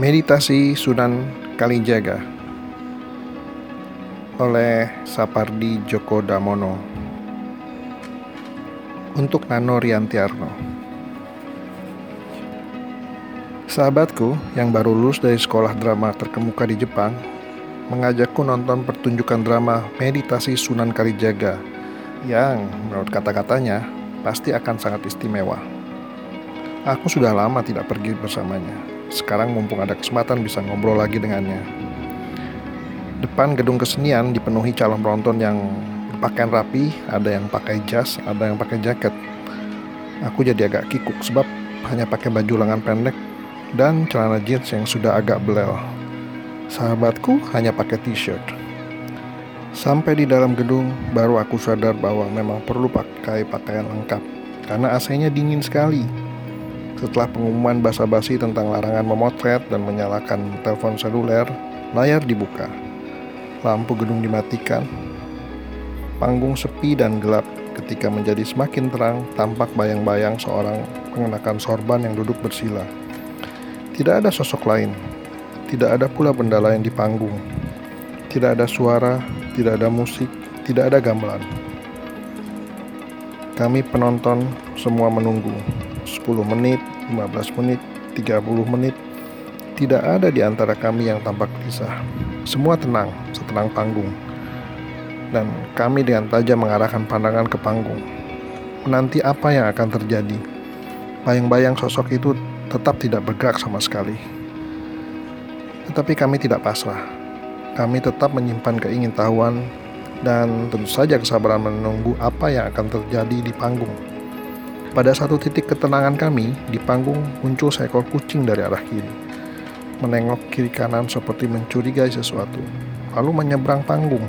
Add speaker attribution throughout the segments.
Speaker 1: Meditasi Sunan Kalijaga oleh Sapardi Djoko Damono untuk Nano Riantiarno. Sahabatku yang baru lulus dari sekolah drama terkemuka di Jepang mengajakku nonton pertunjukan drama Meditasi Sunan Kalijaga yang menurut kata-katanya pasti akan sangat istimewa. Aku sudah lama tidak pergi bersamanya. Sekarang mumpung ada kesempatan bisa ngobrol lagi dengannya. Depan gedung kesenian dipenuhi calon penonton yang berpakaian rapi, ada yang pakai jas, ada yang pakai jaket. Aku jadi agak kikuk sebab hanya pakai baju lengan pendek dan celana jeans yang sudah agak belel. Sahabatku hanya pakai t-shirt. Sampai di dalam gedung, baru aku sadar bahwa memang perlu pakai pakaian lengkap karena AC-nya dingin sekali. Setelah pengumuman basa-basi tentang larangan memotret dan menyalakan telepon seluler, layar dibuka. Lampu gedung dimatikan. Panggung sepi dan gelap ketika menjadi semakin terang tampak bayang-bayang seorang mengenakan sorban yang duduk bersila. Tidak ada sosok lain. Tidak ada pula benda lain di panggung. Tidak ada suara, tidak ada musik, tidak ada gamelan. Kami penonton semua menunggu 10 menit, 15 menit, 30 menit. Tidak ada di antara kami yang tampak gelisah. Semua tenang, setenang panggung. Dan kami dengan tajam mengarahkan pandangan ke panggung. Menanti apa yang akan terjadi. Bayang-bayang sosok itu tetap tidak bergerak sama sekali. Tetapi kami tidak pasrah. Kami tetap menyimpan keingintahuan dan tentu saja kesabaran menunggu apa yang akan terjadi di panggung. Pada satu titik ketenangan kami, di panggung muncul seekor kucing dari arah kiri. Menengok kiri kanan seperti mencurigai sesuatu, lalu menyeberang panggung.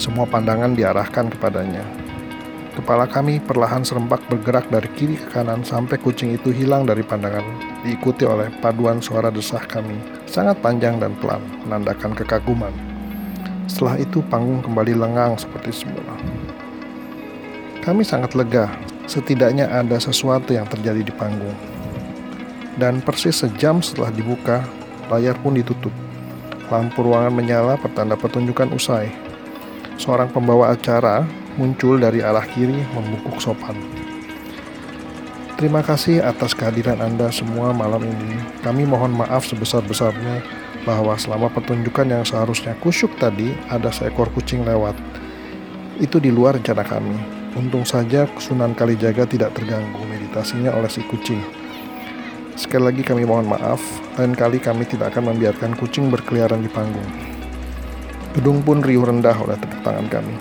Speaker 1: Semua pandangan diarahkan kepadanya. Kepala kami perlahan serempak bergerak dari kiri ke kanan sampai kucing itu hilang dari pandangan, diikuti oleh paduan suara desah kami, sangat panjang dan pelan, menandakan kekaguman. Setelah itu panggung kembali lengang seperti semula. Kami sangat lega setidaknya ada sesuatu yang terjadi di panggung. Dan persis sejam setelah dibuka, layar pun ditutup. Lampu ruangan menyala pertanda pertunjukan usai. Seorang pembawa acara muncul dari arah kiri membungkuk sopan. Terima kasih atas kehadiran Anda semua malam ini. Kami mohon maaf sebesar-besarnya bahwa selama pertunjukan yang seharusnya kusyuk tadi ada seekor kucing lewat. Itu di luar rencana kami. Untung saja Sunan Kalijaga tidak terganggu meditasinya oleh si kucing. Sekali lagi kami mohon maaf, lain kali kami tidak akan membiarkan kucing berkeliaran di panggung. Gedung pun riuh rendah oleh tepuk tangan kami.